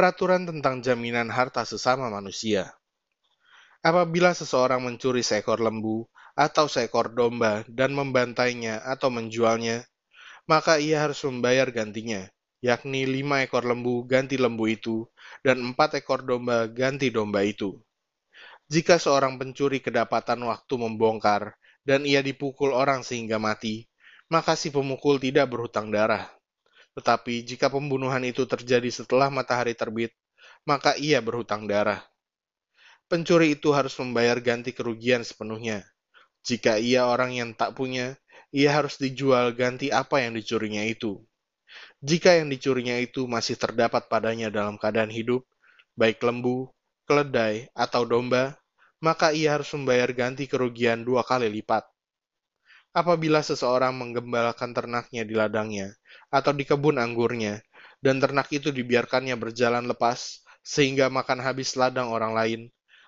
Peraturan tentang jaminan harta sesama manusia. Apabila seseorang mencuri seekor lembu atau seekor domba dan membantainya atau menjualnya, maka ia harus membayar gantinya, yakni lima ekor lembu ganti lembu itu, dan empat ekor domba ganti domba itu. Jika seorang pencuri kedapatan waktu membongkar, dan ia dipukul orang sehingga mati, maka si pemukul tidak berhutang darah. Tetapi jika pembunuhan itu terjadi setelah matahari terbit, maka ia berhutang darah. Pencuri itu harus membayar ganti kerugian sepenuhnya. Jika ia orang yang tak punya, ia harus dijual ganti apa yang dicurinya itu. Jika yang dicurinya itu masih terdapat padanya dalam keadaan hidup, baik lembu, keledai, atau domba, maka ia harus membayar ganti kerugian dua kali lipat. Apabila seseorang menggembalakan ternaknya di ladangnya atau di kebun anggurnya, dan ternak itu dibiarkannya berjalan lepas sehingga makan habis ladang orang lain,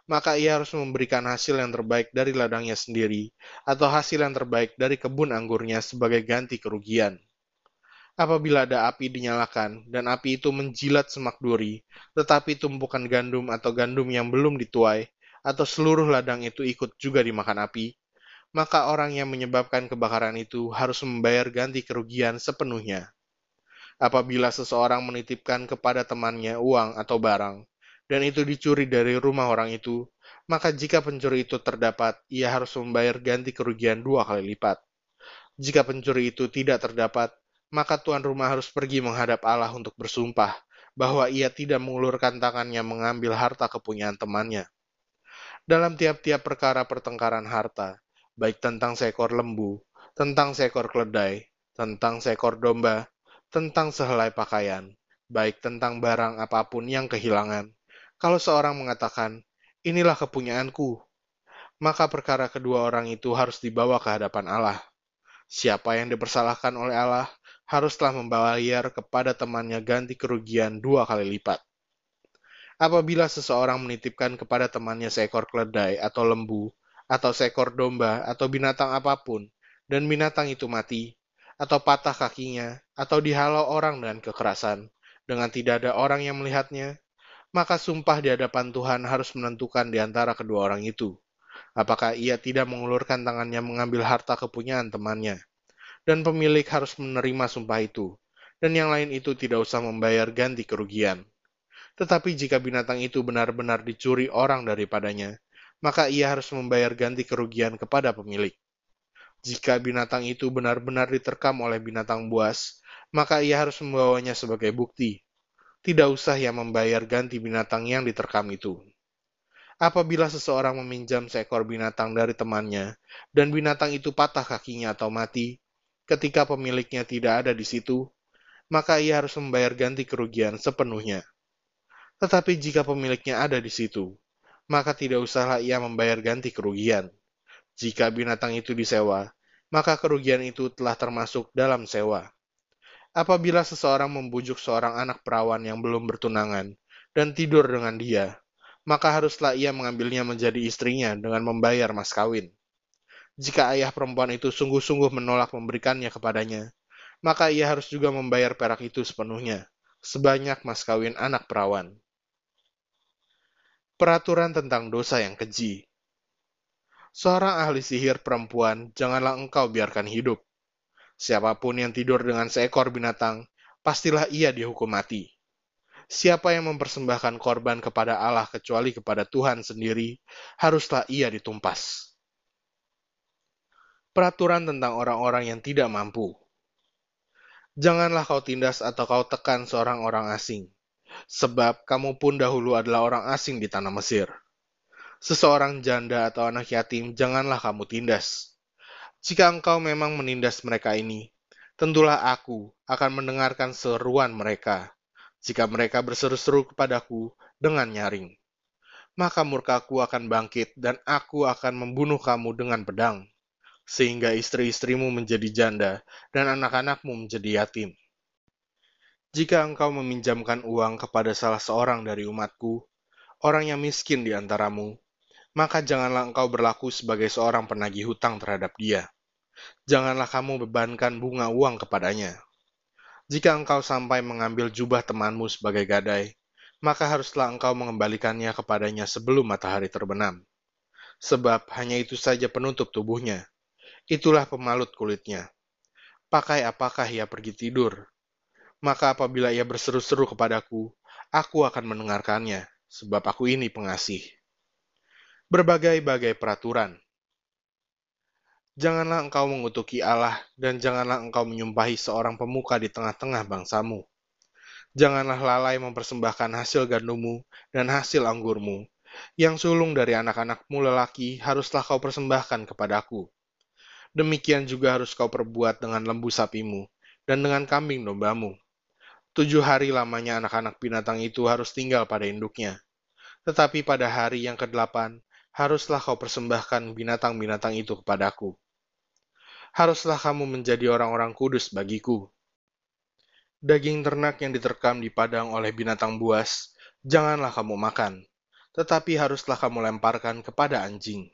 maka ia harus memberikan hasil yang terbaik dari ladangnya sendiri atau hasil yang terbaik dari kebun anggurnya sebagai ganti kerugian. Apabila ada api dinyalakan dan api itu menjilat semak duri, tetapi tumpukan gandum atau gandum yang belum dituai atau seluruh ladang itu ikut juga dimakan api, maka orang yang menyebabkan kebakaran itu harus membayar ganti kerugian sepenuhnya. Apabila seseorang menitipkan kepada temannya uang atau barang, dan itu dicuri dari rumah orang itu, maka jika pencuri itu terdapat, ia harus membayar ganti kerugian dua kali lipat. Jika pencuri itu tidak terdapat, maka tuan rumah harus pergi menghadap Allah untuk bersumpah bahwa ia tidak mengulurkan tangannya mengambil harta kepunyaan temannya dalam tiap-tiap perkara pertengkaran harta, baik tentang seekor lembu, tentang seekor keledai, tentang seekor domba, tentang sehelai pakaian, baik tentang barang apa pun yang kehilangan. Kalau seorang mengatakan, inilah kepunyaanku, maka perkara kedua orang itu harus dibawa ke hadapan Allah. Siapa yang dipersalahkan oleh Allah haruslah membayar kepada temannya ganti kerugian dua kali lipat. Apabila seseorang menitipkan kepada temannya seekor keledai atau lembu, atau seekor domba, atau binatang apa pun, dan binatang itu mati, atau patah kakinya, atau dihalau orang dengan kekerasan, dengan tidak ada orang yang melihatnya, maka sumpah di hadapan Tuhan harus menentukan di antara kedua orang itu. Apakah ia tidak mengulurkan tangannya mengambil harta kepunyaan temannya? Dan pemilik harus menerima sumpah itu, dan yang lain itu tidak usah membayar ganti kerugian. Tetapi jika binatang itu benar-benar dicuri orang daripadanya, maka ia harus membayar ganti kerugian kepada pemilik. Jika binatang itu benar-benar diterkam oleh binatang buas, maka ia harus membawanya sebagai bukti. Tidak usah ia membayar ganti binatang yang diterkam itu. Apabila seseorang meminjam seekor binatang dari temannya, dan binatang itu patah kakinya atau mati, ketika pemiliknya tidak ada di situ, maka ia harus membayar ganti kerugian sepenuhnya. Tetapi jika pemiliknya ada di situ, maka tidak usahlah ia membayar ganti kerugian. Jika binatang itu disewa, maka kerugian itu telah termasuk dalam sewa. Apabila seseorang membujuk seorang anak perawan yang belum bertunangan dan tidur dengan dia, maka haruslah ia mengambilnya menjadi istrinya dengan membayar mas kawin. Jika ayah perempuan itu sungguh-sungguh menolak memberikannya kepadanya, maka ia harus juga membayar perak itu sepenuhnya, sebanyak mas kawin anak perawan peraturan tentang dosa yang keji. Seorang ahli sihir perempuan janganlah engkau biarkan hidup. Siapa pun yang tidur dengan seekor binatang, pastilah ia dihukum mati. Siapa yang mempersembahkan korban kepada Allah kecuali kepada Tuhan sendiri, haruslah ia ditumpas. Peraturan tentang orang-orang yang tidak mampu. Janganlah kau tindas atau kau tekan seorang orang asing sebab kamu pun dahulu adalah orang asing di tanah Mesir. Seseorang janda atau anak yatim janganlah kamu tindas. Jika engkau memang menindas mereka ini, tentulah aku akan mendengarkan seruan mereka, jika mereka berseru-seru kepadaku dengan nyaring. Maka murkaku akan bangkit dan aku akan membunuh kamu dengan pedang, sehingga istri-istrimu menjadi janda dan anak-anakmu menjadi yatim jika engkau meminjamkan uang kepada salah seorang dari umatku, orang yang miskin di antaramu, maka janganlah engkau berlaku sebagai seorang penagih hutang terhadap dia. Janganlah kamu bebankan bunga uang kepadanya. Jika engkau sampai mengambil jubah temanmu sebagai gadai, maka haruslah engkau mengembalikannya kepadanya sebelum matahari terbenam. Sebab hanya itu saja penutup tubuhnya. Itulah pemalut kulitnya. Pakai apakah ia pergi tidur? Maka apabila ia berseru-seru kepadaku, aku akan mendengarkannya, sebab aku ini pengasih. Berbagai-bagai peraturan, Janganlah engkau mengutuki Allah, dan janganlah engkau menyumpahi seorang pemuka di tengah-tengah bangsamu. Janganlah lalai mempersembahkan hasil gandummu dan hasil anggurmu. Yang sulung dari anak-anakmu lelaki haruslah kau persembahkan kepadaku. Demikian juga harus kau perbuat dengan lembu sapimu dan dengan kambing dombamu. Tujuh hari lamanya anak-anak binatang itu harus tinggal pada induknya. Tetapi pada hari yang kedelapan, haruslah kau persembahkan binatang-binatang itu kepadaku haruslah kamu menjadi orang-orang kudus bagiku. Daging ternak yang diterkam di padang oleh binatang buas, janganlah kamu makan, tetapi haruslah kamu lemparkan kepada anjing.